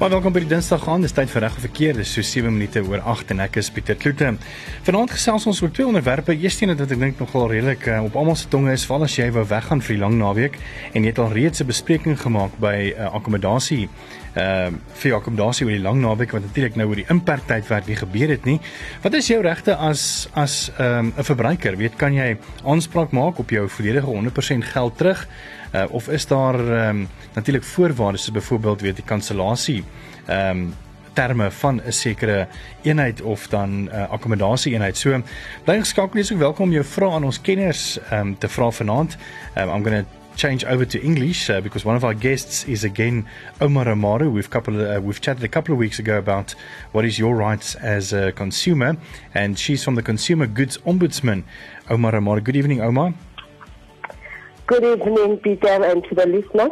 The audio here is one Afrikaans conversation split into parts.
Maar welkom by die Dinsdag aan. Dis tyd vir reg of verkeer. Dis so 7 minute oor 8 en ek is Pieter Kloete. Vanaand gesels ons oor twee onderwerpe. Eerstens wat ek dink nogal redelik uh, op almal se tonge is, veral as jy wou weggaan vir die lang naweek en jy het al reeds 'n bespreking gemaak by 'n uh, akkommodasie ehm uh, vir akkommodasie oor die lang naweek wat natuurlik nou oor die inperktydwerk nie gebeur het nie. Wat is jou regte as as ehm um, 'n verbruiker? Weet kan jy aanspraak maak op jou volledige 100% geld terug? Uh, of is daar um, natuurlik voorwaardes soos byvoorbeeld weet die kansellasie ehm um, terme van 'n sekere eenheid of dan 'n uh, akkommodasie eenheid. So bly geskakel wees ook welkom om jou vrae aan ons kenners ehm um, te vra vanaand. Um, I'm going to change over to English uh, because one of our guests is again Omar Amaru. We've couple uh, we've chatted a couple of weeks ago about what is your rights as a consumer, and she's from the Consumer Goods Ombudsman, Omar Amaru. Good evening, Omar. Good evening, Peter, and to the listeners.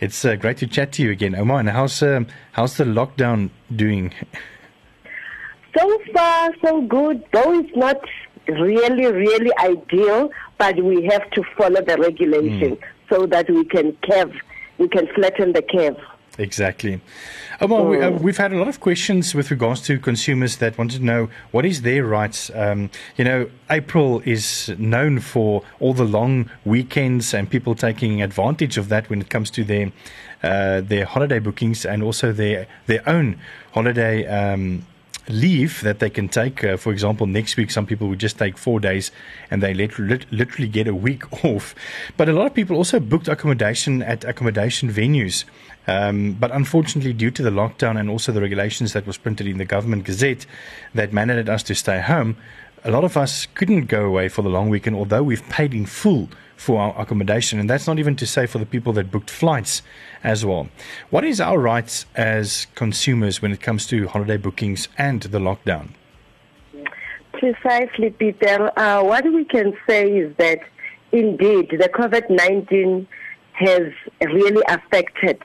It's uh, great to chat to you again, Omar. And how's um, how's the lockdown doing? So far, so good. Though it's not really, really ideal, but we have to follow the regulation mm. so that we can curve, we can flatten the curve. Exactly. Omar, we, uh, mm. we've had a lot of questions with regards to consumers that want to know what is their rights. Um, you know, April is known for all the long weekends and people taking advantage of that when it comes to their uh, their holiday bookings and also their their own holiday. Um, leave that they can take. Uh, for example, next week, some people would just take four days and they let, lit, literally get a week off. But a lot of people also booked accommodation at accommodation venues. Um, but unfortunately, due to the lockdown and also the regulations that was printed in the government gazette that mandated us to stay home, a lot of us couldn't go away for the long weekend, although we've paid in full for our accommodation. And that's not even to say for the people that booked flights as well. What is our rights as consumers when it comes to holiday bookings and the lockdown? Precisely, Peter. Uh, what we can say is that indeed the COVID 19 has really affected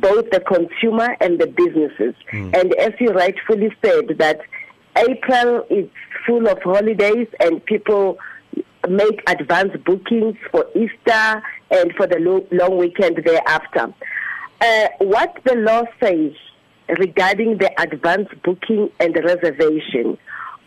both the consumer and the businesses. Mm. And as you rightfully said, that April is full of holidays and people make advance bookings for Easter and for the long weekend thereafter. Uh, what the law says regarding the advance booking and reservation,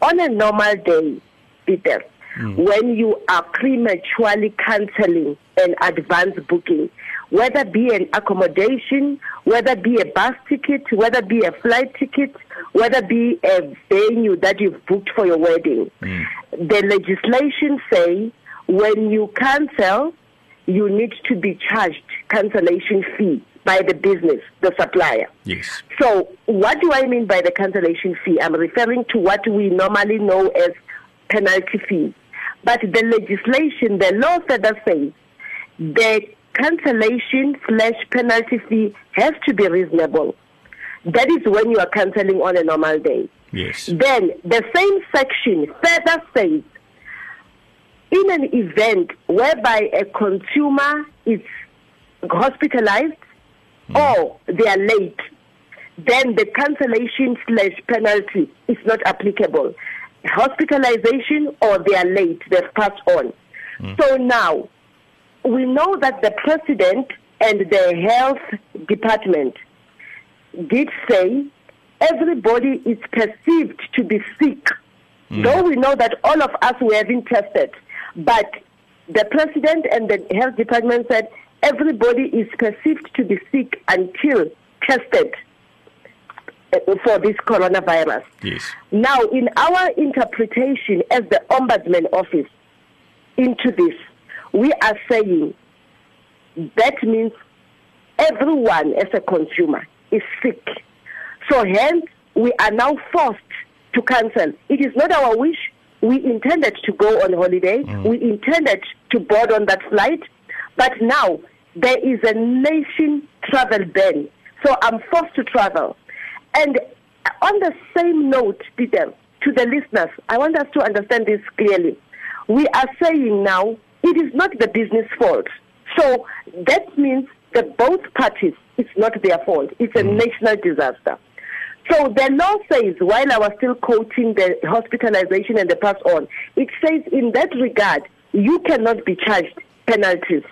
on a normal day, Peter, mm. when you are prematurely cancelling an advance booking, whether be an accommodation, whether be a bus ticket, whether be a flight ticket, whether be a venue that you've booked for your wedding. Mm. The legislation say when you cancel, you need to be charged cancellation fee by the business, the supplier. Yes. So what do I mean by the cancellation fee? I'm referring to what we normally know as penalty fee. But the legislation, the law further says the cancellation slash penalty fee has to be reasonable. That is when you are cancelling on a normal day. Yes. Then the same section further says in an event whereby a consumer is hospitalized mm. or they are late, then the cancellation slash penalty is not applicable. Hospitalization or they are late, they've passed on. Mm. So now, we know that the president and the health department did say everybody is perceived to be sick. Mm. Though we know that all of us were being tested, but the president and the health department said everybody is perceived to be sick until tested uh, for this coronavirus. Yes. Now, in our interpretation as the Ombudsman Office into this, we are saying that means everyone as a consumer is sick. So hence, we are now forced to cancel. It is not our wish. We intended to go on holiday. Mm. We intended to board on that flight. But now there is a nation travel ban. So I'm forced to travel. And on the same note, Peter, to the listeners, I want us to understand this clearly. We are saying now it is not the business fault. So that means that both parties, it's not their fault. It's a mm. national disaster. So the law says, while I was still quoting the hospitalization and the pass on, it says in that regard, you cannot be charged penalties.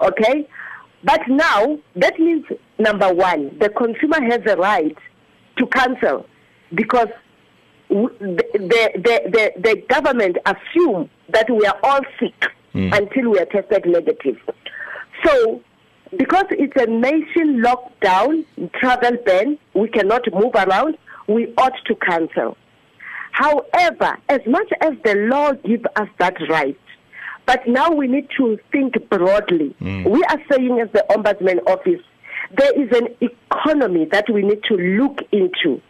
Okay? But now, that means number one, the consumer has a right to cancel because the, the, the, the, government assume that we are all sick mm. until we are tested negative. So, because it's a nation lockdown, travel ban, we cannot move around, we ought to cancel. However, as much as the law gives us that right, but now we need to think broadly. Mm. We are saying, as the Ombudsman Office, there is an economy that we need to look into.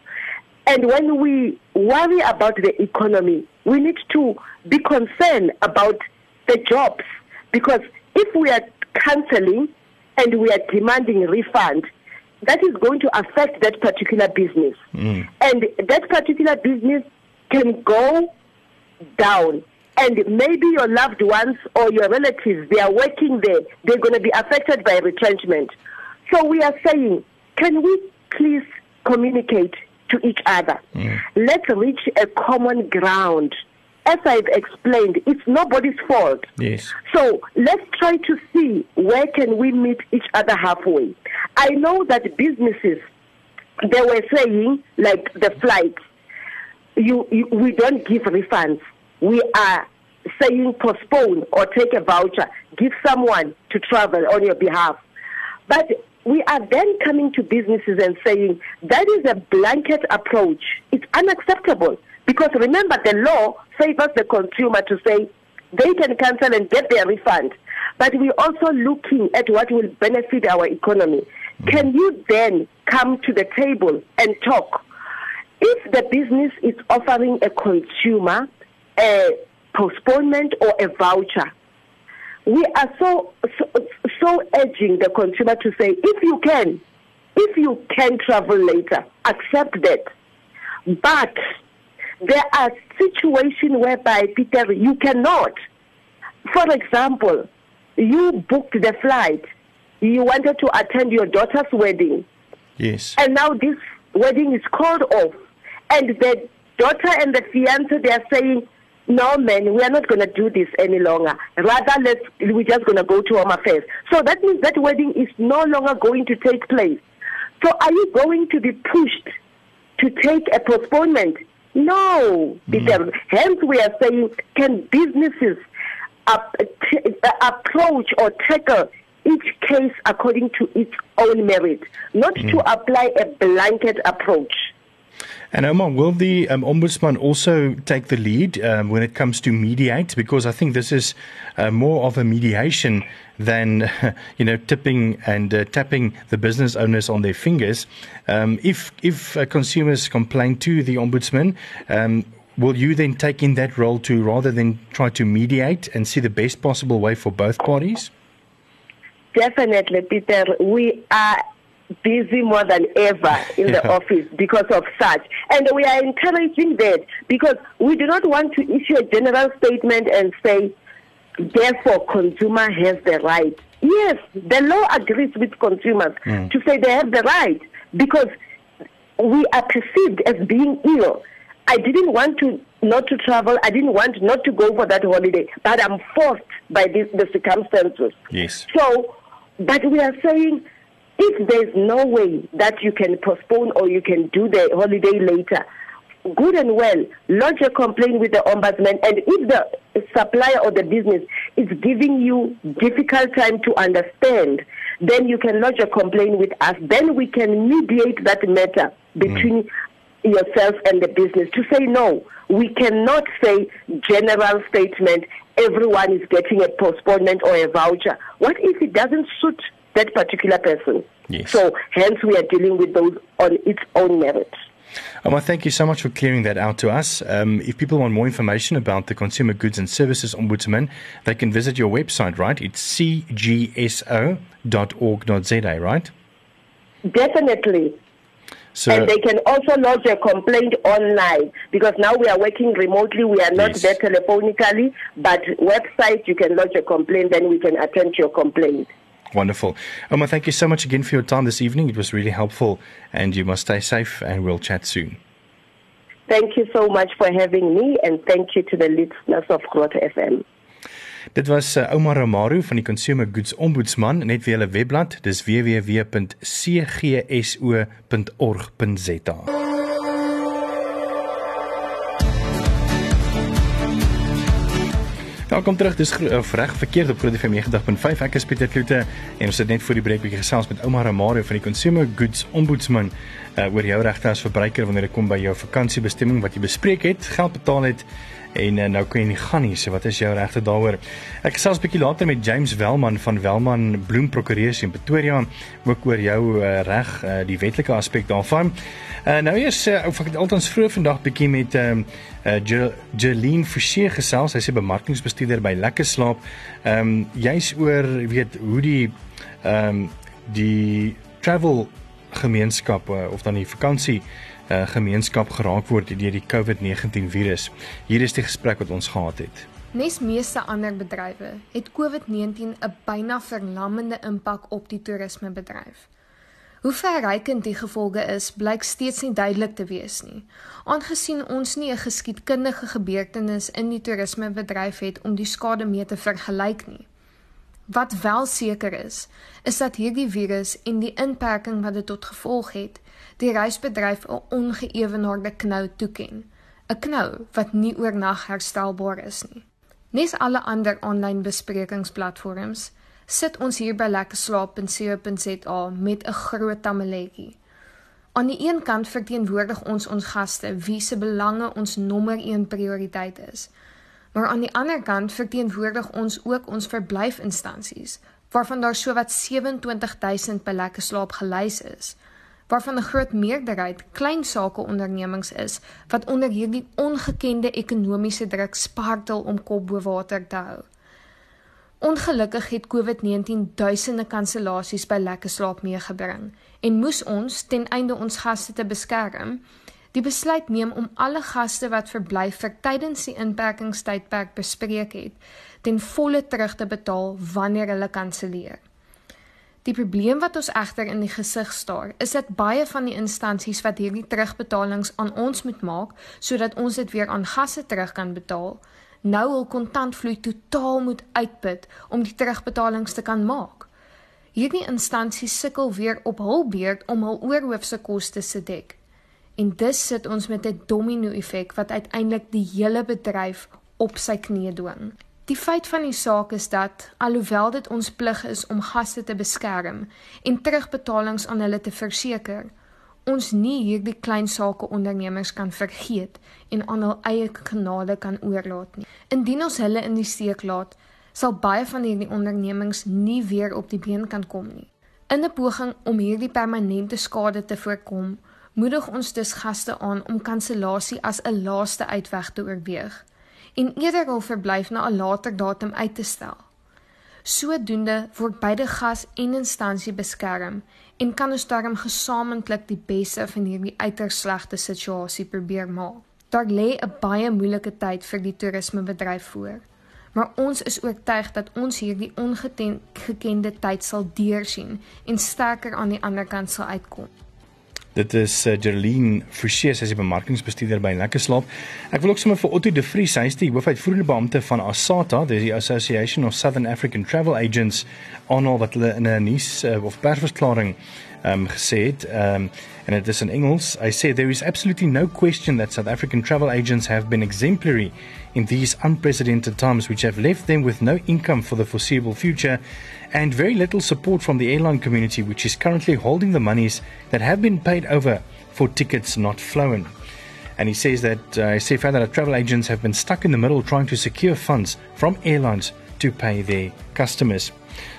And when we worry about the economy, we need to be concerned about the jobs. Because if we are cancelling and we are demanding refund, that is going to affect that particular business. Mm. And that particular business can go down and maybe your loved ones or your relatives, they are working there, they're going to be affected by retrenchment. So we are saying, can we please communicate to each other? Mm. Let's reach a common ground. As I've explained, it's nobody's fault. Yes. So let's try to see where can we meet each other halfway. I know that businesses, they were saying, like the flights, you, you we don't give refunds we are saying postpone or take a voucher, give someone to travel on your behalf. But we are then coming to businesses and saying that is a blanket approach. It's unacceptable because remember the law favors the consumer to say they can cancel and get their refund. But we're also looking at what will benefit our economy. Mm-hmm. Can you then come to the table and talk? If the business is offering a consumer a postponement or a voucher. We are so, so, so urging the consumer to say, if you can, if you can travel later, accept that. But there are situations whereby, Peter, you cannot. For example, you booked the flight, you wanted to attend your daughter's wedding. Yes. And now this wedding is called off. And the daughter and the fiance, they are saying, no man, we are not going to do this any longer. Rather, let's we're just going to go to Home Affairs. So that means that wedding is no longer going to take place. So are you going to be pushed to take a postponement? No, mm. Hence, we are saying, can businesses up, t- approach or tackle each case according to its own merit, not mm. to apply a blanket approach. And Omar, will the um, ombudsman also take the lead um, when it comes to mediate? Because I think this is uh, more of a mediation than you know tipping and uh, tapping the business owners on their fingers. Um, if if uh, consumers complain to the ombudsman, um, will you then take in that role to rather than try to mediate and see the best possible way for both parties? Definitely, Peter. We are busy more than ever in yeah. the office because of such. And we are encouraging that because we do not want to issue a general statement and say, therefore, consumer has the right. Yes, the law agrees with consumers mm. to say they have the right because we are perceived as being ill. I didn't want to not to travel. I didn't want not to go for that holiday, but I'm forced by this, the circumstances. Yes. So, but we are saying if there's no way that you can postpone or you can do the holiday later, good and well, lodge a complaint with the ombudsman. And if the supplier or the business is giving you difficult time to understand, then you can lodge a complaint with us. Then we can mediate that matter between mm. yourself and the business to say no. We cannot say general statement. Everyone is getting a postponement or a voucher. What if it doesn't suit that particular person. Yes. So hence we are dealing with those on its own merit. Omar, thank you so much for clearing that out to us. Um, if people want more information about the Consumer Goods and Services Ombudsman, they can visit your website, right? It's cgso.org.za, right? Definitely. So, and they can also lodge a complaint online because now we are working remotely. We are not yes. there telephonically, but website you can lodge a complaint, then we can attend to your complaint. Wonderful. Omar, thank you so much again for your time this evening. It was really helpful, and you must stay safe, and we'll chat soon. Thank you so much for having me, and thank you to the listeners of Growth FM. Dit was uh, Ouma Romaru van die Consumer Goods Ombudsman, net vir hulle webblad, dis www.cgso.org.za. Welkom terug. Dis reg verkeerd op Groot FM 90.5. Ek is Pieter Kloete en ons het net voor die breek bietjie gesels met Ouma Ramario van die Consumer Goods Ombudsman uh, oor jou regte as verbruiker wanneer dit kom by jou vakansiebestemming wat jy bespreek het, geld betaal het en uh, nou kan jy nie gaan nie. So wat is jou regte daaroor? Ek gesels 'n bietjie later met James Welman van Welman Bloem Prokureurs in Pretoria ook oor jou uh, reg uh, die wetlike aspek daarvan. Uh, nou eers uh, of ek het altans vroeg vandag bietjie met ehm um, uh, Jeline Forsie gesels. Sy is bemarkingsbestuurder by Lekker Slaap. Ehm um, jy's oor weet hoe die ehm um, die travel gemeenskap uh, of dan die vakansie uh, gemeenskap geraak word deur die COVID-19 virus. Hier is die gesprek wat ons gehad het. Nes meeste ander bedrywe het COVID-19 'n byna verlammende impak op die toerismebedryf. Hoe verrykend die gevolge is, blyk steeds nie duidelik te wees nie. Aangesien ons nie 'n geskiedkundige gebeurtenis in die toerismebedryf het om die skade mee te vergelyk nie. Wat wel seker is, is dat hierdie virus en die inperking wat dit tot gevolg het, die reisbedryf 'n ongeëwenaarde knou toeken. 'n Knou wat nie oornag herstelbaar is nie. Nes alle ander aanlyn besprekingsplatforms sit ons hier by lekkerslaap.co.za met 'n groot tamaletjie. Aan die een kant verteenwoordig ons ons gaste wie se belange ons nommer 1 prioriteit is. Maar aan die ander kant verteenwoordig ons ook ons verblyfinstansies waarvan daar sowat 27000 by lekkerslaap gelys is waarvan 'n groot meerderheid klein sake ondernemings is wat onder hierdie ongekende ekonomiese druk spartel om kop bo water te hou. Ongelukkig het COVID-19 duisende kansellasies by Lekker Slaap meegebring en moes ons ten einde ons gaste te beskerm, die besluit neem om alle gaste wat verblyf vir tydens die inperkingstydperk bespreek het, ten volle terug te betaal wanneer hulle kanselleer. Die probleem wat ons egter in die gesig staar, is dat baie van die instansies wat hierdie terugbetalings aan ons moet maak sodat ons dit weer aan gasse terug kan betaal, nou hul kontantvloei totaal moet uitput om die terugbetalings te kan maak. Hierdie instansies sukkel weer op hul beurt om hul oorhoofse kostes te dek. En dus sit ons met 'n domino-effek wat uiteindelik die hele bedryf op sy knieë dwing. Die feit van die saak is dat alhoewel dit ons plig is om gaste te beskerm en terugbetalings aan hulle te verseker, ons nie hierdie klein sake ondernemings kan vergeet en aan hul eie genade kan oorlaat nie. Indien ons hulle in die steek laat, sal baie van hierdie ondernemings nie weer op die been kan kom nie. In 'n poging om hierdie permanente skade te voorkom, moedig ons dus gaste aan om kansellasie as 'n laaste uitweg te oorweeg en eerder hul verblyf na 'n later datum uit te stel. Sodoende word beide gas en instansie beskerm en kan ons daarom gesamentlik die beste van hierdie uiters slegte situasie probeer maak. Daar lê 'n baie moeilike tyd vir die toerismebedryf voor. Maar ons is oortuig dat ons hierdie ongekende tyd sal deursien en sterker aan die ander kant sal uitkom. Dit is uh, Gerline Forsie, sy is die bemarkingsbestuurder by Lekker Slaap. Ek wil ook sommer vir Otto de Vries, hy is die hoofuitvoerende beampte van ASATA, dis die Association of Southern African Travel Agents, aanhaal wat hulle in 'n nuus uh, of persverklaring um, het. Um, and it is in Engels. I say there is absolutely no question that South African travel agents have been exemplary in these unprecedented times, which have left them with no income for the foreseeable future and very little support from the airline community, which is currently holding the monies that have been paid over for tickets not flown. And he says that uh, he said further that travel agents have been stuck in the middle trying to secure funds from airlines to pay their customers.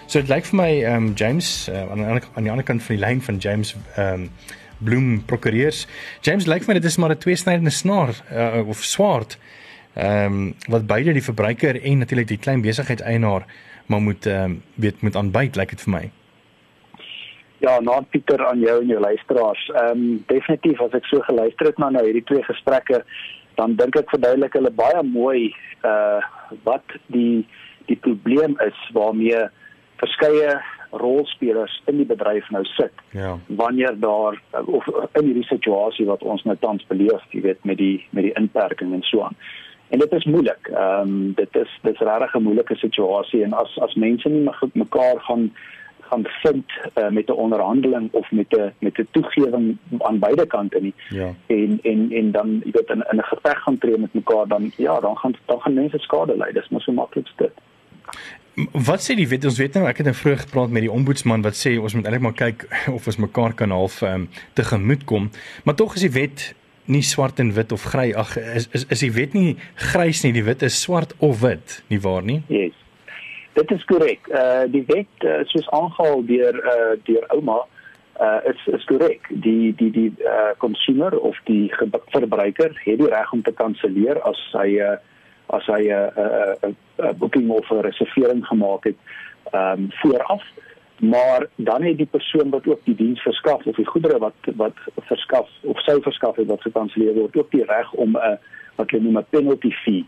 So it lyk vir my um James uh, aan, aan die ander kant van die lyn van James um Bloem prokureurs. James lyk vir my dit is maar 'n tweesnydende snaar uh, of swaard. Um wat beide die verbruiker en natuurlik die klein besigheid eienaar maar moet ehm uh, weet moet aanbyt lyk dit vir my. Ja, nou Pieter aan jou en jou luisteraars. Ehm um, definitief as ek so geluister het na nou hierdie twee gesprekke, dan dink ek verduidelik hulle baie mooi uh wat die die probleem is waarmee verskeie rolspelers in die bedryf nou sit. Ja. Wanneer daar of in hierdie situasie wat ons nou tans beleef, jy weet met die met die inperking en so aan. en dit is moeilik. Ehm um, dit is dit is regtig 'n moeilike situasie en as as mense nie mekaar gaan gaan vind uh, met 'n onderhandeling of met 'n met 'n toegewing aan beide kante nie. Ja. En en en dan jy weet in in 'n geveg gaan tree met mekaar dan ja, dan gaan dan gaan mense skade ly. Dis mos so maklik dit. Wat sê die wet? Ons weet nou ek het nou vroeg gepraat met die ombudsman wat sê ons moet eintlik maar kyk of ons mekaar kan half um, tegemoet kom. Maar tog is die wet nie swart en wit of gry. Ag is is is die wet nie grys nie, die wet is swart of wit, nie waar nie? Yes. Dit is korrek. Uh die wet uh, soos aangehaal deur uh deur ouma uh is is korrek. Die die die uh consumer of die verbruiker het die reg om te kanselleer as hy uh as hy 'n uh, 'n uh, uh, booking of 'n reservering gemaak het um vooraf. Maar dan het die persoon wat ook die diens verskaf of die goedere wat wat verskaf of sou verskaf het wat gekanselleer word ook die reg om 'n uh, wat hulle noem 'n penalty fee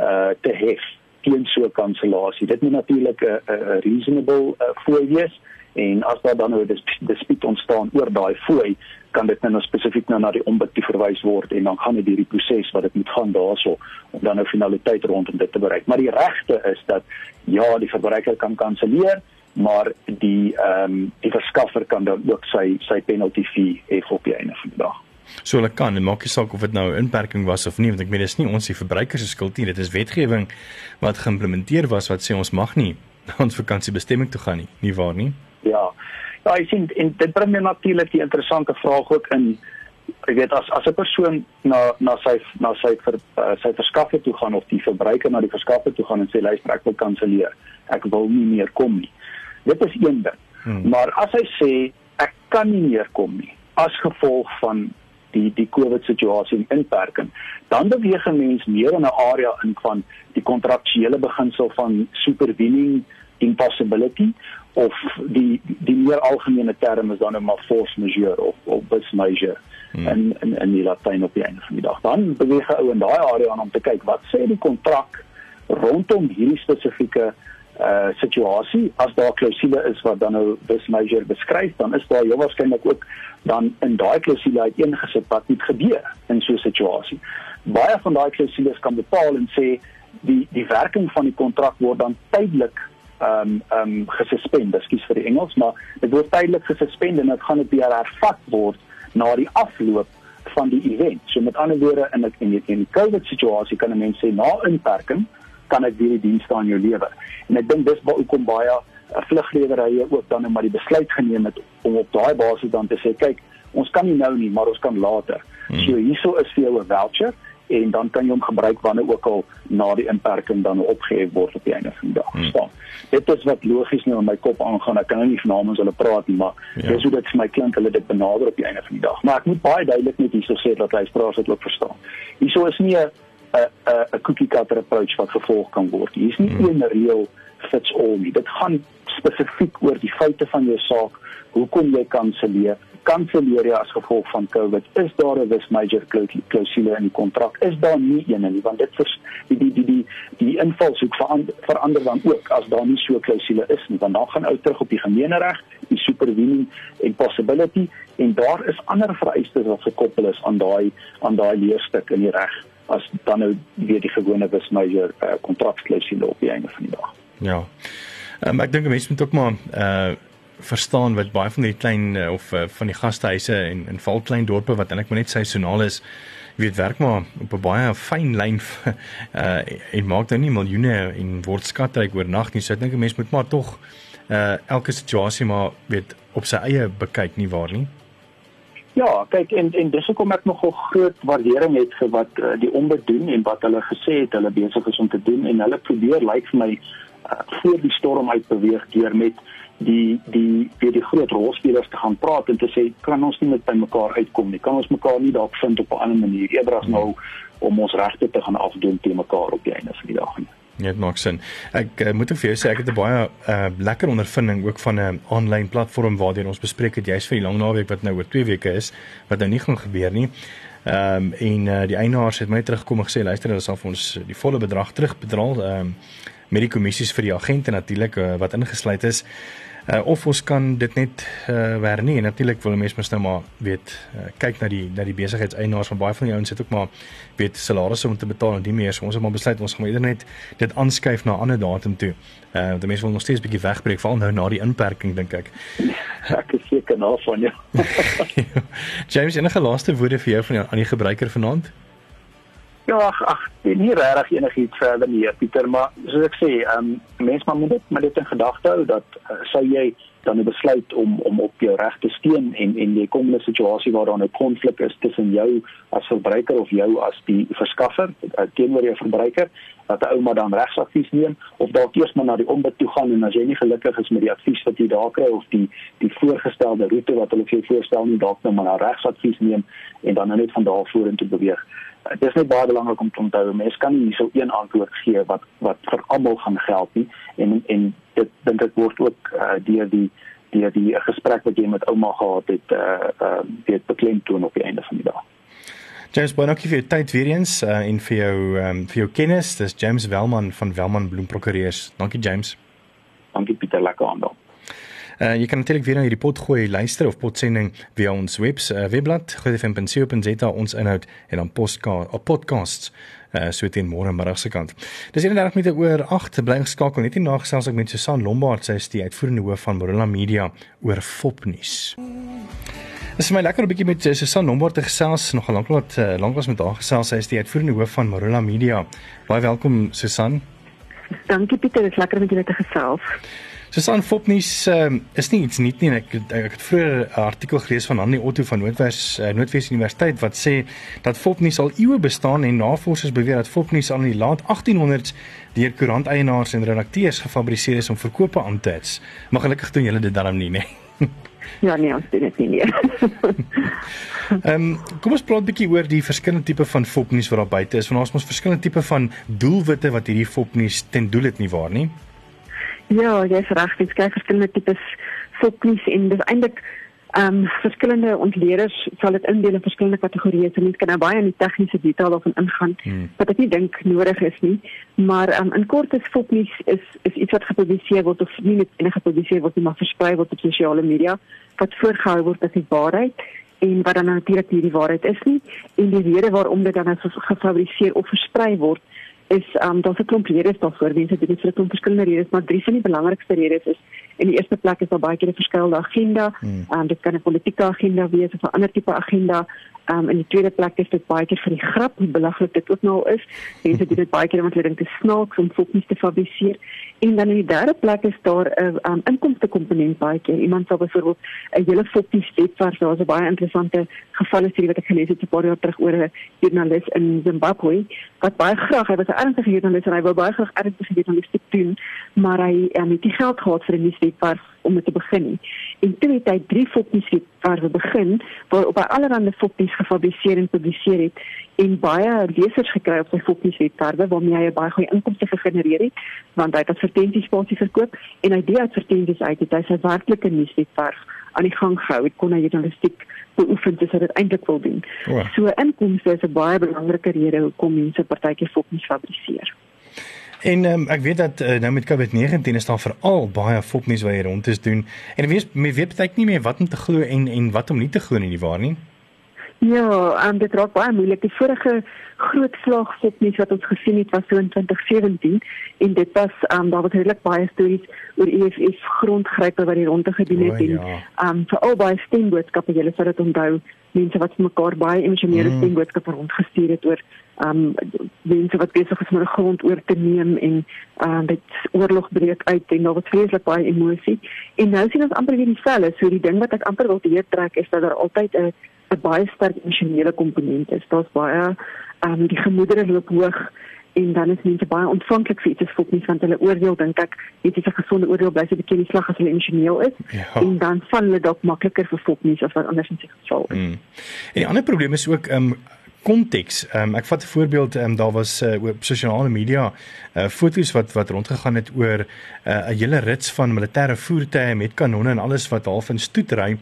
uh te hê teen so 'n kansellasie. Dit moet natuurlik 'n 'n reasonable uh, fooi wees en as daar dan nou 'n dispuut ontstaan oor daai fooi, kan dit nou spesifiek nou na die ombud verwys word en dan gaan dit hierdie proses wat dit moet gaan daarso om dan nou finaliteit rondom dit te bereik. Maar die regte is dat ja, die verbruiker kan kanselleer, maar die ehm um, die verskaffer kan dan ook sy sy penalty fee hê op die einde van die dag. So hulle kan, en maak nie saak of dit nou 'n inperking was of nie, want ek meen dis nie ons die verbruikers se skuld nie, dit is wetgewing wat geïmplementeer was wat sê ons mag nie na ons vakansiebestemming toe gaan nie, nie waar nie? Ja. Ja, ek sien en dit bring my natuurlik die interessante vraag ook in ek weet as as 'n persoon na na sy na sy vir uh, sy verskaffer toe gaan of die verbruiker na die verskaffer toe gaan en sê luister ek wil kanselleer. Ek wil nie meer kom nie. Dit is een ding. Hmm. Maar as hy sê ek kan nie meer kom nie as gevolg van die die COVID situasie en inperking, dan beweeg 'n mens meer in 'n area in van die kontraktuele beginsel van supervening impossibility of die die meer algemene term is dan nou maar force majeure of of bis majeure hmm. en en en die latyn op die einde van die dag. Dan beweeg 'n ou in daai area aan om te kyk wat sê die kontrak rondom hierdie spesifieke uh situasie as daar klousule is wat dan nou bis major beskryf dan is daar heel waarskynlik ook dan in daai klousule uiteengesit wat moet gebeur in so 'n situasie. Baie van daai klousules kan bepaal en sê die die werking van die kontrak word dan tydelik ehm um, ehm um, gesuspend, ekskuus vir die Engels, maar dit word tydelik gesuspend en dit gaan dit weer hervat word na die afloop van die event. So met ander woorde in 'n in die COVID situasie kan 'n mens sê na inperking kan ek weer die dienste aan jou lewer. En ek dink dis waar hoekom baie uh, vluglederye ook dan net maar die besluit geneem het om op daai basis dan te sê kyk, ons kan nie nou nie, maar ons kan later. Hmm. So hierso is vir jou 'n voucher en dan kan jy hom gebruik wanneer ook al na die inperking dan opgehef word op die einde van die dag. Hmm. Verstaan? Dit is wat logies nou in my kop aangaan. Ek kan nou nie vanaand hulle praat nie, maar ja. dis hoe dit vir my klink hulle dit benader op die einde van die dag. Maar ek moet baie duidelik net hierso sê dat luisteraars dit ook verstaan. Hierso is nie 'n 'n 'n cookie cutter approach wat gevolg kan word. Hier is nie hmm. een reël fits all nie. Dit gaan spesifiek oor die feite van jou saak, hoekom jy kanselleer, kanselleer jy as gevolg van COVID? Is daar 'n wis major klousule in die kontrak? Is daar nie een nie, want dit vers die die die die, die invalshoek verander, verander dan ook as daar nie so 'n klousule is nie, want dan gaan ou terug op die gemeenereg, die supervening en possibility en daar is ander vereistes wat gekoppel is aan daai aan daai leerstuk in die reg as dan nou weer die gewone wis major uh, kontraksklousule op die einde van die dag. Ja. Um, ek dink mense moet ook maar uh verstaan wat baie van die klein uh, of uh, van die gastehuise en in val klein dorpe wat eintlik maar net seisoonaal is, jy weet werk maar op 'n baie fyn lyn uh en maak nou nie miljoene en word skatryk oornag nie. So ek dink 'n mens moet maar tog uh elke situasie maar weet op sy eie bekyk nie waar nie. Ja, kyk en en dis hoekom ek nogal groot waardering het vir wat uh, die ombud doen en wat hulle gesê het hulle besig is om te doen en hulle probeer lyk like vir my uh, voor die storm uit beweeg deur met die die weer die groot rolspelers te gaan praat en te sê kan ons nie met mekaar uitkom nie. Kan ons mekaar nie dalk vind op 'n ander manier eerder as nou om ons regte te gaan afdoen teen mekaar op die einde van die dag nie. Ja, dit maak sin. Ek uh, moet vir jou sê ek het 'n baie uh, lekker ondervinding ook van 'n aanlyn platform waardeur ons bespreek het jy's vir die lang naweek wat nou oor 2 weke is wat nou nie gaan gebeur nie. Ehm um, en uh, die eienaars het my teruggekom en gesê luister hulle sal vir ons die volle bedrag terugbetaal ehm um, met die kommissies vir die agente natuurlik uh, wat ingesluit is. Uh, of ons kan dit net uh, hernie. Natuurlik wil mense mos nou maar weet uh, kyk na die na die besigheidseienaars van baie van die ouens het ook maar weet salarisse om te betaal en die meer. So ons het maar besluit ons gaan eerder net dit aanskuif na 'n ander datum toe. Uh die mense wil nog steeds 'n bietjie wegbreek veral nou na die inperking dink ek. Ek is seker nou van jou. James, enige laaste woorde vir jou van aan die gebruiker vanaand? Ja, ag, ag, nie regtig enigiets verder nie, Pieter, maar soos ek sê, ehm um, mense maar moet dit met dit in gedagte hou dat uh, sou jy dan 'n besluit om om op jou reg te steun en en jy kom in 'n situasie waar daar 'n konflik is tussen jou as verbruiker of jou as die verskaffer uh, teenoor jou verbruiker, dat 'n ouma dan regsadvies neem of dalk eers maar na die ombud toe gaan en as jy nie gelukkig is met die advies wat jy daar kry of die die voorgestelde roete wat hulle vir jou voorstel nie dalk nou maar na regsadvies neem en dan net van daar vorentoe beweeg. Dit is net baie belangrik om te onthou mense kan nie so een antwoord gee wat wat vir almal gaan geld nie en en dit dink ek word ook uh, deur die deur die gesprek wat jy met ouma gehad het uh uh dit beklemtoon op die einde van die dag. James Bonocchi vir tyd weer eens uh, en vir jou um, vir jou kennis. Dis James Welman van Welman Bloem Prokureurs. Dankie James. Dankie Pieter, lekker aandeel. Uh, jy kan natuurlik weer na hierdie pot gooi luister of potsending via ons webs uh, webblad goeie.co.za ons inhoud en dan postka op podcasts uh, so teen môre middag se kant. Dis 31 minute oor 8 bly geskakel net hier na gesels ek met Susan Lombard sy is die uitvoerende hoof van Morella Media oor Fopnuus. Dit is my lekker 'n bietjie met eh, Susan Lombard te gesels. Nog lank wat uh, lank was met haar gesels. Sy is die uitvoerende hoof van Marula Media. Baie welkom Susan. Dankie Pieter, dit is lekker om julle te gesels. Susan Fopnuus um, is nie iets nuut nie. Ek ek het vroeër 'n artikel gelees van Annie Otto van Noordwes uh, Noordwes Universiteit wat sê dat Fopnuus al eeue bestaan en navorsers beweer dat Fopnuus al in die laat 1800s deur koeranteienaars en redakteurs gefabriseer is om verkope aan te hits. Maar gelukkig doen julle dit darm nie, nee. Ja nee, ons doen dit nie meer. Ehm, um, kom ons praat 'n bietjie oor die verskillende tipe van fopnuus wat daar buite is. Want ons het verskillende tipe van doelwitte wat hierdie fopnuus ten doel het nie waar nie? Ja, jy's reg, dit kyk verskillende tipes fopnuus en dis eintlik ehm um, verskillende ontleerders sal dit indeel in verskillende kategorieë. So mense kan nou baie in die tegniese detail daarvan ingaan hmm. wat ek nie dink nodig is nie. Maar ehm um, in kort is fopnuus is is iets wat gepubliseer word of nie net enige gepubliseer word nie, maar versprei word op sosiale media wat voorgehou word as die waarheid en wat dan natuurlik nie die waarheid is nie en die rede waarom dit dan as gefabriseer of versprei word is um, daar's 'n klomp redes daarvoor. Mense dit is vir 'n verskillende redes, maar drie van die belangrikste redes is in die eerste plek is daar baie keer 'n verskillende agenda. Ehm um, dit kan 'n politieke agenda wees of 'n ander tipe agenda. Ehm um, in die tweede plek is dit baie keer vir die grap, hoe belaglik dit ook nou is. Mense doen dit baie keer omdat hulle dink dit is snaaks om fopnies te fabriseer. En dan in die derde plek is daar 'n um, inkomste komponent baie keer. Iemand sal byvoorbeeld 'n hele fopnies webwerf, daar's 'n baie interessante gevalle serie wat ek gelees het 'n paar jaar terug oor 'n joernalis in Zimbabwe wat baie graag, hy was 'n ernstige joernalis en hy wou baie graag ernstige journalistiek doen, maar hy um, het nie geld gehad vir 'n nuus webwerf om dit te begin nie. En toe het hy drie foppies webwerwe begin waarop hy allerlei foppies gefabriseer en gepubliseer het en baie lesers gekry op sy foppies webwerwe waarmee hy baie goeie inkomste gegenereer het want hy het advertensies spasie verkoop en hy het advertensies uit het hy sy werklike nuuswebwerf aan die gang gehou het kon hy journalistiek beoefen soos hy dit eintlik wil doen. Oh. So inkomste is 'n baie belangrike rede hoekom mense partytjie foppies fabriseer. En um, ek weet dat uh, nou met COVID-19 is daar veral baie fopnuus wat hier rond is doen. En weet jy weet baie nie meer wat om te glo en en wat om nie te glo nie, nie waar nie? Ja, en dit raak baie moeilik. Die vorige groot slag fopnuus wat ons gesien het was so in 2017 en dit was um, daar was redelik baie stories oor EFF grondgrype wat hier rond gedoen het oh, ja. en um vir al baie stemboodskappe, julle sal dit onthou, mense wat mekaar baie emosionele mm. stemboodskappe rondgestuur het oor um mense wat besig is om 'n grond oor te neem en um dit oorlog breek uit en daar was vreeslik baie emosie en nou sien ons amper weer dieselfde so die ding wat ek amper wil weer trek is dat daar altyd 'n 'n baie sterk emosionele komponent is daar's baie um die gemoedere loop hoog en dan is mense baie ontvanklik vir iets wat nie van hulle oordeel dink ek dit is 'n gesonde oordeel bly sy bekend die slag as hulle emosioneel is ja. en dan val hulle dalk makliker vir fopnies as wat anders in sy geval is. Mm. En die ander probleem is ook um konteks. Um, ek vat 'n voorbeeld, um, daar was uh, op sosiale media uh, foto's wat wat rondgegaan het oor uh, 'n uh, hele rits van militêre voertuie met kanonne en alles wat half in stoet ry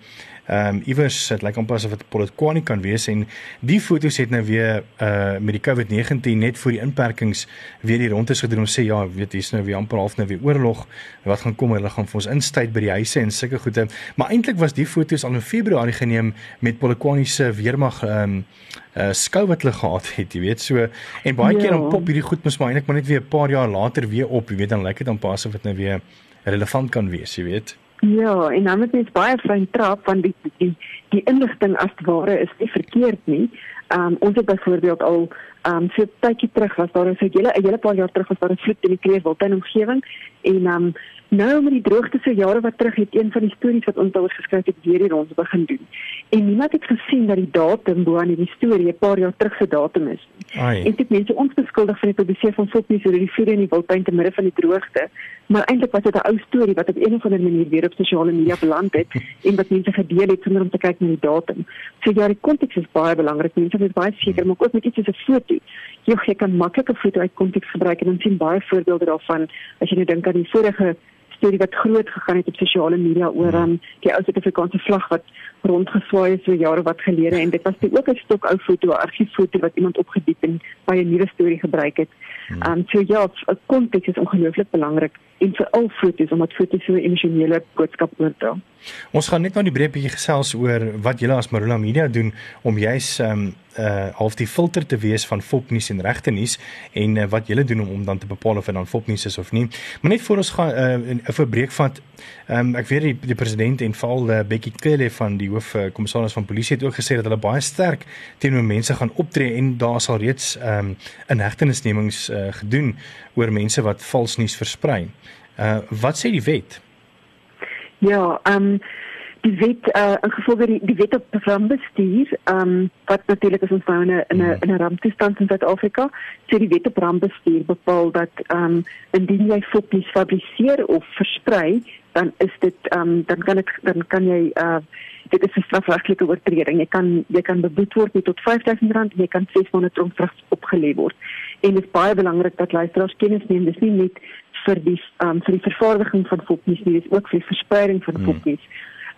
Ehm um, iewers dit lyk amper asof dit Polokwane kan wees en die foto's het nou weer uh met die COVID-19 net voor die inperkings weer die rondes gedoen om sê ja, weet hier's nou weer amper half nou weer oorlog. Wat gaan kom? Hulle gaan vir ons instuit by die huise en sulke goede. Maar eintlik was die foto's al in Februarie geneem met Polokwane se weermag ehm um, uh skou wat hulle gehad het, jy weet so en baie ja. keer dan pop hierdie goed mos maar eintlik maar net weer 'n paar jaar later weer op, jy weet dan lyk dit dan pas of dit nou weer relevant kan wees, jy weet. Ja, en dan moet mens baie fyn trap van die die die inligting as ware is nie verkeerd nie. Ehm um, ons het byvoorbeeld al ehm um, so tydjie terug was daar 'n hele 'n hele paar jaar terug was daar 'n vloed in die Kleurwiltuin omgewing en ehm um, Nou met die droogte so jare wat terug het een van die stories wat ons daaroor geskryf het weer hier rond begin doen. En niemand het gesien dat die datum bo aan die storie 'n paar jaar terug se datum is. Ai. En dit mense ons beskuldig van die publiseer van fopnies oor die vuur in die wildtuin te midde van die droogte. Maar eintlik was dit 'n ou storie wat op een of ander manier weer op sosiale media beland het en wat mense gedeel het sonder om te kyk na die datum. So ja, die konteks is baie belangrik. Mense moet baie seker maak ook met iets soos 'n foto. Jy, jy kan maklik 'n foto uit konteks gebruik en dan sien baie voorbeelde daarvan as jy nou dink aan die vorige storie wat groot gegaan het op sosiale media oor hmm. um, die ou Suid-Afrikaanse vlag wat rondgeswaai het so jare wat gelede en dit was toe ook 'n stok ou foto, 'n argieffoto wat iemand opgediep en by 'n nuwe storie gebruik het. Hmm. Um so ja, konteks is ongelooflik belangrik en veral foto's omdat foto's so 'n emosionele boodskap oordra. Ons gaan net nou die breek bietjie gesels oor wat julle as Marula Media doen om juis um uh half die filter te wees van fopnuus en regte nuus en uh, wat julle doen om om dan te bepaal of dit dan fopnuus is of nie. Maar net voor ons gaan uh 'n verbreek vat. Um ek weet die, die president en veral uh, Bekkie Cele van die hoof kommissaris van polisie het ook gesê dat hulle baie sterk teenoor mense gaan optree en daar sal reeds um inhegtenisnemings uh, gedoen oor mense wat vals nuus versprei. Uh wat sê die wet? Ja, um die wet uh, in gevolge die, die wet op rampbestuur um, wat natuurlik is ons nou in 'n in 'n in 'n ramptoestand in Suid-Afrika sê die wet op rampbestuur bepaal dat um, indien jy foppies fabriseer of versprei dan is dit um, dan kan dit dan kan jy uh, dit is 'n strafregtelike oortreding. Jy kan jy kan beboet word met tot R5000 en jy kan 600 tronkstraf opgelê word. En dit is baie belangrik dat luisteraars kennis neem. Dis nie net vir die um, vir die vervaardiging van foppies nie dis ook vir die verspreiding van hmm. foppies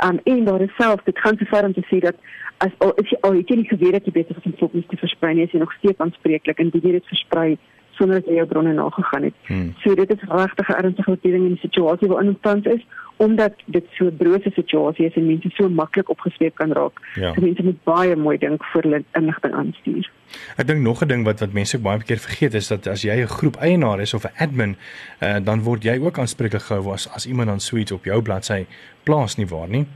um, en daar is self dit gaan so ver om te sê dat as al is jy al het jy nie geweet dat jy beter as om fokkies te versprei nie, is jy nog steeds aanspreeklik en dit dit versprei sonder dat jy jou bronne nagegaan het. Hmm. So dit is regtig 'n ernstige oortreding in die situasie waarin ons tans is omdat dit so 'n brose situasie is en mense so maklik opgesweep kan raak. Ja. So mense moet baie mooi dink voor hulle inligting aanstuur. Ek dink nog 'n ding wat wat mense baie keer vergeet is dat as jy 'n groep eienaar is of 'n admin, uh, dan word jy ook aanspreeklik gehou as as iemand dan suits op jou bladsy plaas nie waar nie.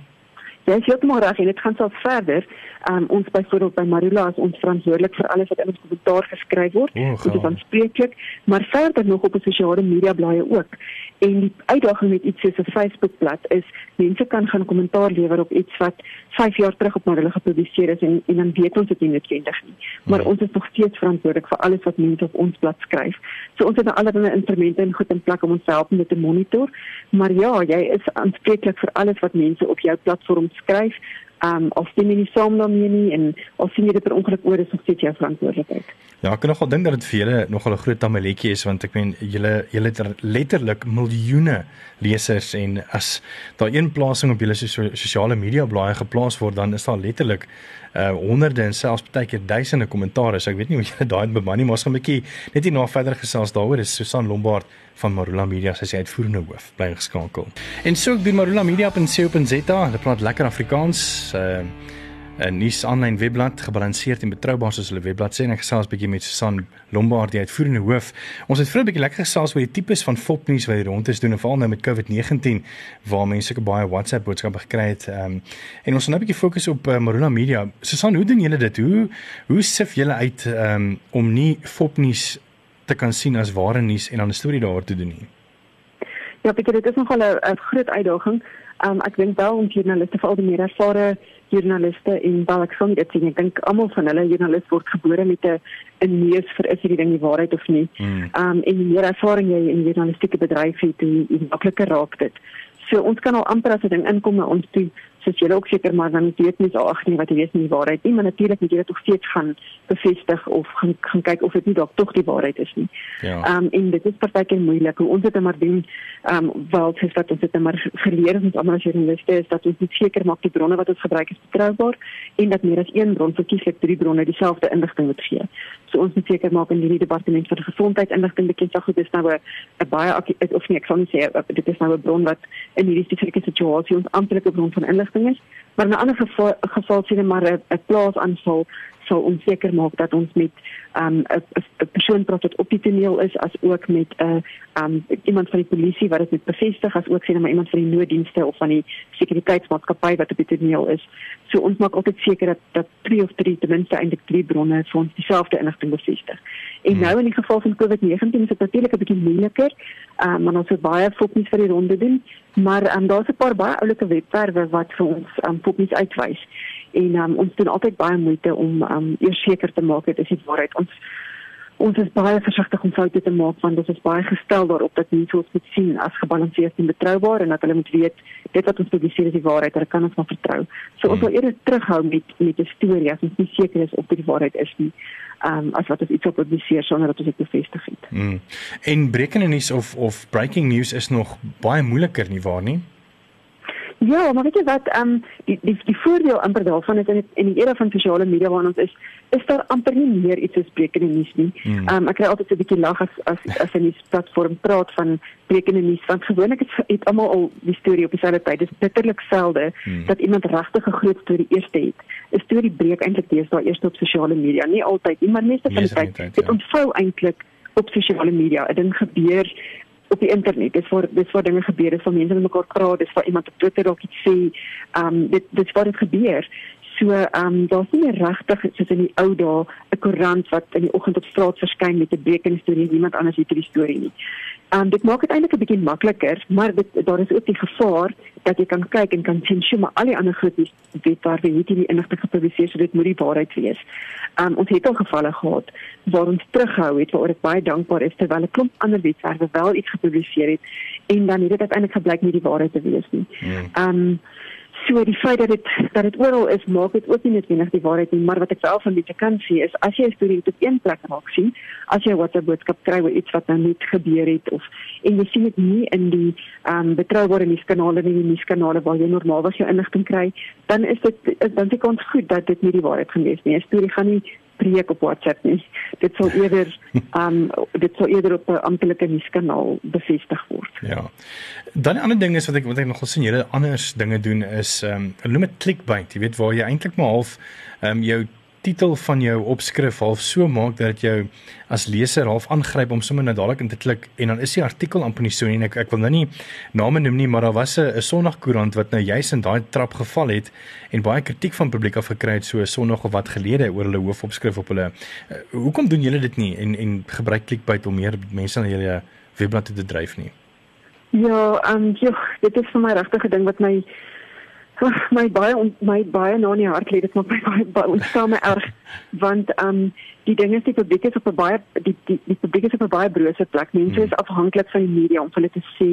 Jy het maar reg en dit gaan self verder. Um, ons byvoorbeeld by Marula is ons verantwoordelik vir alles wat in ons kommentaar geskryf word. Dit is aanspreeklik, maar verder nog op sosiale media blaaie ook. En die uitdaging met iets soos 'n Facebookblad is mense kan gaan kommentaar lewer op iets wat 5 jaar terug op Marula gepubliseer is en en dan weet ons dit nie noodwendig nie. Maar hmm. ons is nog steeds verantwoordelik vir alles wat mense op ons blad skryf. So ons het nou allerlei instrumente en goed in plek om ons help met te monitor. Maar ja, jy is aanspreeklik vir alles wat mense op jou platform skryf um of sien jy nie saam daarmee nie en of sien jy dit per ongeluk oor is of sit jy verantwoordelikheid. Ja, ek kan nogal dink dat dit vir julle nogal 'n groot tamaletjie is want ek meen julle julle het letterlik miljoene lesers en as daar een plasing op julle sosiale media blaaie geplaas word dan is daar letterlik uh honderde en selfs baie keer duisende kommentare. So ek weet nie hoe julle daai beman nie, maar ons gaan 'n bietjie net hier na verder gesels daaroor. Dis Susan Lombard van Marula Media, sy is uitvoerende hoof bly geskakel. En so ek doen Marula Media op en co.za. Hulle praat lekker Afrikaans. Uh 'n nuus aanlyn webblad gebalanseerd en betroubaar soos hulle webblad sê en ek gesels 'n bietjie met Susan Lombard die uitvoerende hoof. Ons het vir 'n bietjie lekker gesels oor die tipes van fopnuus wat rond is doen en veral nou met COVID-19 waar mense ook baie WhatsApp boodskappe gekry het. Ehm um, en ons gaan nou 'n bietjie fokus op uh, Marula Media. Susan, hoe doen julle dit? Hoe hoe sif julle uit ehm um, om nie fopnuus te kan sien as ware nuus en dan 'n storie daaroor te doen nie? Ja, ek dink dit is nogal 'n groot uitdaging. Ehm um, ek dink wel om joernaliste veral die meer ervare joernaliste en wel ek sien dit sien ek dink almal van hulle joernalis word gebore met 'n 'n neus vir is hierdie ding die waarheid of nie. Ehm um, en die meer ervaring jy in journalistieke bedryf het, hoe makliker raak dit. So ons kan al amper as 'n ding inkom na ons toe, soos julle ook seker maar dan weet mens ag nee wat jy weet nie die waarheid nie, maar natuurlik moet jy dit ook steeds gaan bevestig of gaan gaan kyk of dit nie dalk tog die waarheid is nie. Ja. Ehm um, en dit is partykeer moeilik hoe ons dit maar doen. Ehm um, wel sê dat ons dit maar geleer het almal as journaliste is dat ons net seker maak die bronne wat ons gebruik is betroubaar en dat meer as een bron verkieslik drie bronne dieselfde inligting moet gee. So ons moet seker maak in hierdie departement vir gesondheid inligting bekend sê goed dis nou 'n baie of nie ek sal nie sê dit is nou 'n bron wat in hierdie spesifieke situasie ons amptelike bron van inligting is, maar in 'n ander geval sien maar 'n plaasaanval sal ons seker maak dat ons met um, 'n um, persoon praat wat op die toneel is as ook met 'n uh, um, iemand van die polisie wat dit bevestig as ook sien maar iemand van die nooddienste of van die sekuriteitsmaatskappy wat op die toneel is. So ons maak altyd seker dat dat twee of drie ten minste eintlik drie bronne vir ons dieselfde inligting bevestig. En hmm. nou in die geval van COVID-19 is dit natuurlik 'n bietjie moeiliker. Ehm um, maar ons het baie fokus vir die ronde doen, maar ehm um, daar's 'n paar baie oulike webwerwe wat vir ons ehm um, fokus uitwys. En um, ons doen altyd baie moeite om um, eers seker te maak dit is die waarheid. Ons ons is baie versigtig om foute te maak want dit is baie gestel daarop dat mense ons moet sien as gebalanseerd en betroubaar en dat hulle moet weet dit wat ons publiseer is die waarheid, hulle kan ons maar vertrou. So ons wil eerder terughou met met 'n storie as ons nie seker is of dit die waarheid is nie um, as wat ons iets op publiseer sonder dat ons dit bevestig het. Mm. En breekende nuus of of breaking news is nog baie moeiliker nie waar nie? Ja, maar weet jy wat, ehm um, die die die voordeel amper daarvan is in die, in die era van sosiale media waar ons is, is daar amper nie meer iets soos breekende nuus nie. Hmm. Ehm um, ek kry altyd so 'n bietjie lag as as as 'n nuusplatform praat van breekende nuus want gewoonlik het, het almal al die storie op dieselfde tyd. Dit is bitterlik selde mm. dat iemand regtig 'n groot storie eers het. 'n Storie breek eintlik deesdae eers op sosiale media, nie altyd nie, maar meeste van die tyd. Dit ja. ontvou eintlik op sosiale media. 'n Ding gebeur op die internet. Dis waar dis waar dinge gebeur, dis waar mense met mekaar praat, dis waar iemand op Twitter dalk iets sê. Ehm um, dit dis waar dit gebeur. So ehm um, daar's nie regtig soos in die ou dae 'n koerant wat in die oggend op straat verskyn met 'n breekende storie, niemand anders weet die storie nie. Ehm um, dit maak dit eintlik 'n bietjie makliker, maar dit daar is ook die gevaar dat jy kan kyk en kan sien, "Sjoe, maar al die ander groepies weet waar wie hierdie inligting gepubliseer, so dit moet die waarheid wees." Um, ons het al gevalle gehad waar ons terughou het waaroor ek baie dankbaar is terwyl 'n klomp ander wetwerwe wel iets gepubliseer het en dan het dit uiteindelik gebleik nie die waarheid te wees nie. Hmm. Ehm um, so die feit dat dit dat dit oral is maak dit ook nie noodwendig die waarheid nie, maar wat ek wel van dit kan sien is as jy 'n storie op een plek raak sien, as jy 'n WhatsApp boodskap kry oor iets wat nou net gebeur het of en jy sien dit nie in die ehm um, betroubare nuuskanale nie, die nuuskanale waar jy normaalweg jou inligting kry, dan is dit dan se kans goed dat dit nie die waarheid gaan wees nie. 'n Storie gaan nie spreek op WhatsApp nie. Dit sal eerder um dit sal eerder op 'n amptelike nuuskanaal bevestig word. Ja. Dan 'n ander ding is wat ek wat ek nog gesien julle anders dinge doen is um noem dit clickbait, jy weet waar jy eintlik maar half um jou titel van jou opskrif half so maak dat jou as leser half aangryp om sommer net dadelik in te klik. En dan is die artikel amper nie so nie en ek ek wil nou nie name noem nie maar daar was 'n Sondagkoerant wat nou juis in daai trap geval het en baie kritiek van publiek af gekry het so 'n Sondag of wat gelede oor hulle hoofopskrif op hulle uh, hoekom doen julle dit nie? En en gebruik klikbyt om meer mense na julle webblad te dryf nie? Ja, ehm um, ja, dit is vir my regtig 'n ding wat my my baie my baie na in die hart lê dit maak my baie, baie ontstaan my erg want ehm um, die ding is die publiek is op 'n baie die die die publiek is op 'n baie brose plek. Mense hmm. is afhanklik van die media om hulle te sê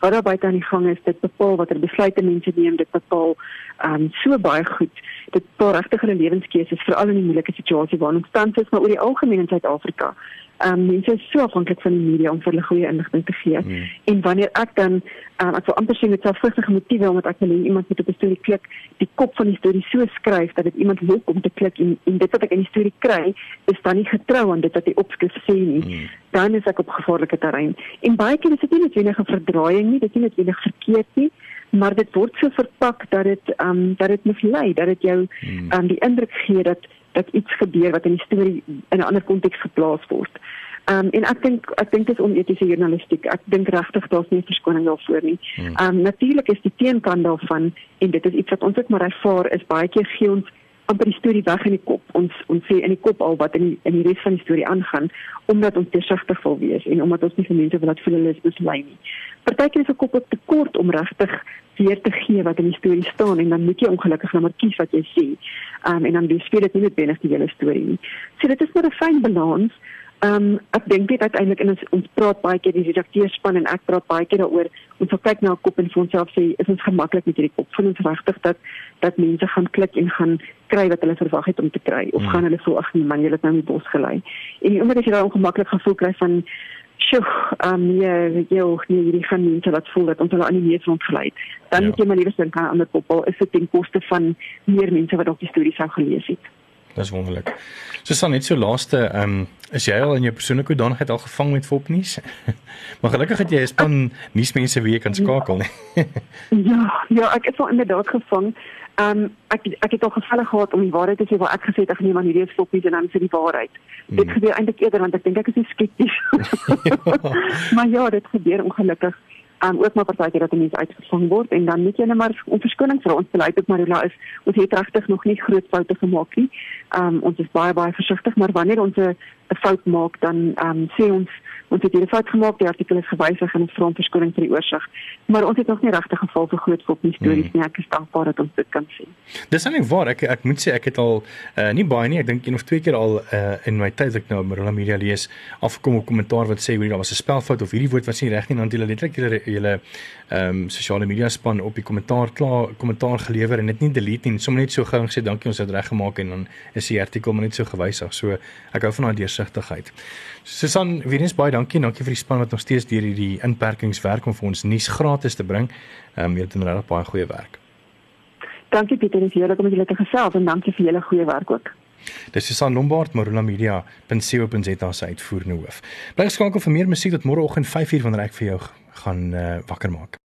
wat daar buite aan die gang is dit bepaal watter besluite mense neem dit bepaal ehm um, so baie goed. Dit bepaal regtig hulle lewenskeuses veral in die moeilike situasie waarin ons tans is maar oor die algemeen in Suid-Afrika um, mense is so afhanklik van die media om vir hulle goeie inligting te gee. Mm. En wanneer ek dan um, ek wil amper sê met selfsugtige motiewe omdat ek wil hê iemand moet op 'n storie klik, die kop van die storie so skryf dat dit iemand lok om te klik en, en dit wat ek in die storie kry, is dan nie getrou aan dit wat die opskrif sê nie. Mm. Dan is ek op gevaarlike terrein. En baie keer is dit nie net enige verdraaiing nie, dit is nie net enige verkeerd nie maar dit word so verpak dat dit ehm um, dat dit mislei dat dit jou aan um, die indruk gee dat dat iets gebeur wat in die storie in 'n ander konteks geplaas word. Ehm um, en ek dink ek dink dit is onetiese journalistiek. Ek dink regtig daar's nie verskoning daarvoor nie. Hmm. Ehm um, natuurlik is die teenkant daarvan en dit is iets wat ons ook maar ervaar is baie keer gee ons amper die storie weg in die kop. Ons ons sê in die kop al wat in die, in die res van die storie aangaan omdat ons versigtig wil wees en omdat ons nie vir mense wil laat voel hulle is beslei nie. Partykeer is 'n kop op te kort om regtig weer te gee wat in die storie staan en dan moet jy ongelukkig nou maar kies wat jy sê. Um, en dan speel dit nie net binne die hele storie nie. So dit is maar 'n fyn balans. Ehm um, ek dink dit uiteindelik in ons ons praat baie keer die redakteurspan en ek praat baie keer daaroor ons sal kyk na 'n kop en vir onsself sê is ons gemaklik met hierdie kop? Voel ons regtig dat dat mense gaan klik en gaan kry wat hulle verwag het om te kry? Of hmm. gaan hulle voel ag nee man jy het nou in die bos gelei. En die oomblik as jy daai ongemaklik gevoel kry van sjoe ehm um, weet jy ook nie hierdie gaan mense wat voel dat ons hulle aan die mees rondgelei dan ja. moet jy maar liewer dink aan 'n ander koppel is dit ten koste van meer mense wat op die storie sou gelees het Dis wonderlik. So staan net so laaste, ehm um, is jy al in jou persoonlike hoedanigheid al gevang met fopnuus? maar gelukkig het jy 'n span nuusmense wie jy kan skakel, nee. ja, ja, ek is al inderdaad gevang. Ehm um, ek ek het al gevalle gehad om die waarheid te sê waar ek gesê het ek nee man hierdie is fopnuus en dan sê die waarheid. Hmm. Dit gebeur eintlik eerder want ek dink ek is skepties. maar ja, dit gebeur ongelukkig um, ook maar partykeer dat 'n mens uitgevang word en dan moet jy net maar om verskoning vra. Ons beleid ook Marula is ons het regtig nog nie groot foute gemaak nie. Um, ons is baie baie versigtig, maar wanneer ons 'n fout maak dan um, sê ons ons het hierdie fout gemaak, die artikel is gewysig en ons vra om verskoning vir die oorsig. Maar ons het nog nie regtig geval vir groot fop nie stories hmm. nie. Ek is dankbaar dat ons dit kan sien. Dis eintlik waar. Ek ek moet sê ek het al uh, nie baie nie. Ek dink een of twee keer al uh, in my tyd ek nou Marula Media lees afgekom op kommentaar wat sê hoe daar was 'n spelfout of hierdie woord was nie reg nie, dan het hulle letterlik hulle julle ehm um, sosiale media span op die kommentaar klaar kommentaar gelewer en dit nie delete nie, sommer net so gou gesê dankie ons het reggemaak en dan is die artikel maar net so gewysig. So ek hou van daai deursigtigheid. Susan, weer eens baie dankie. Dankie vir die span wat nog steeds deur hierdie inperkings werk om vir ons nuus gratis te bring. Ehm um, jy doen regtig baie goeie werk. Dankie Pieter, dis heerlik om julle te gesels en dankie vir julle goeie werk ook. Dis Susan Lombard, Marula Media, .co.za se uitvoerende hoof. Bly geskakel vir meer musiek tot môreoggend 5:00 wanneer ek vir jou gaan uh, wakker maak.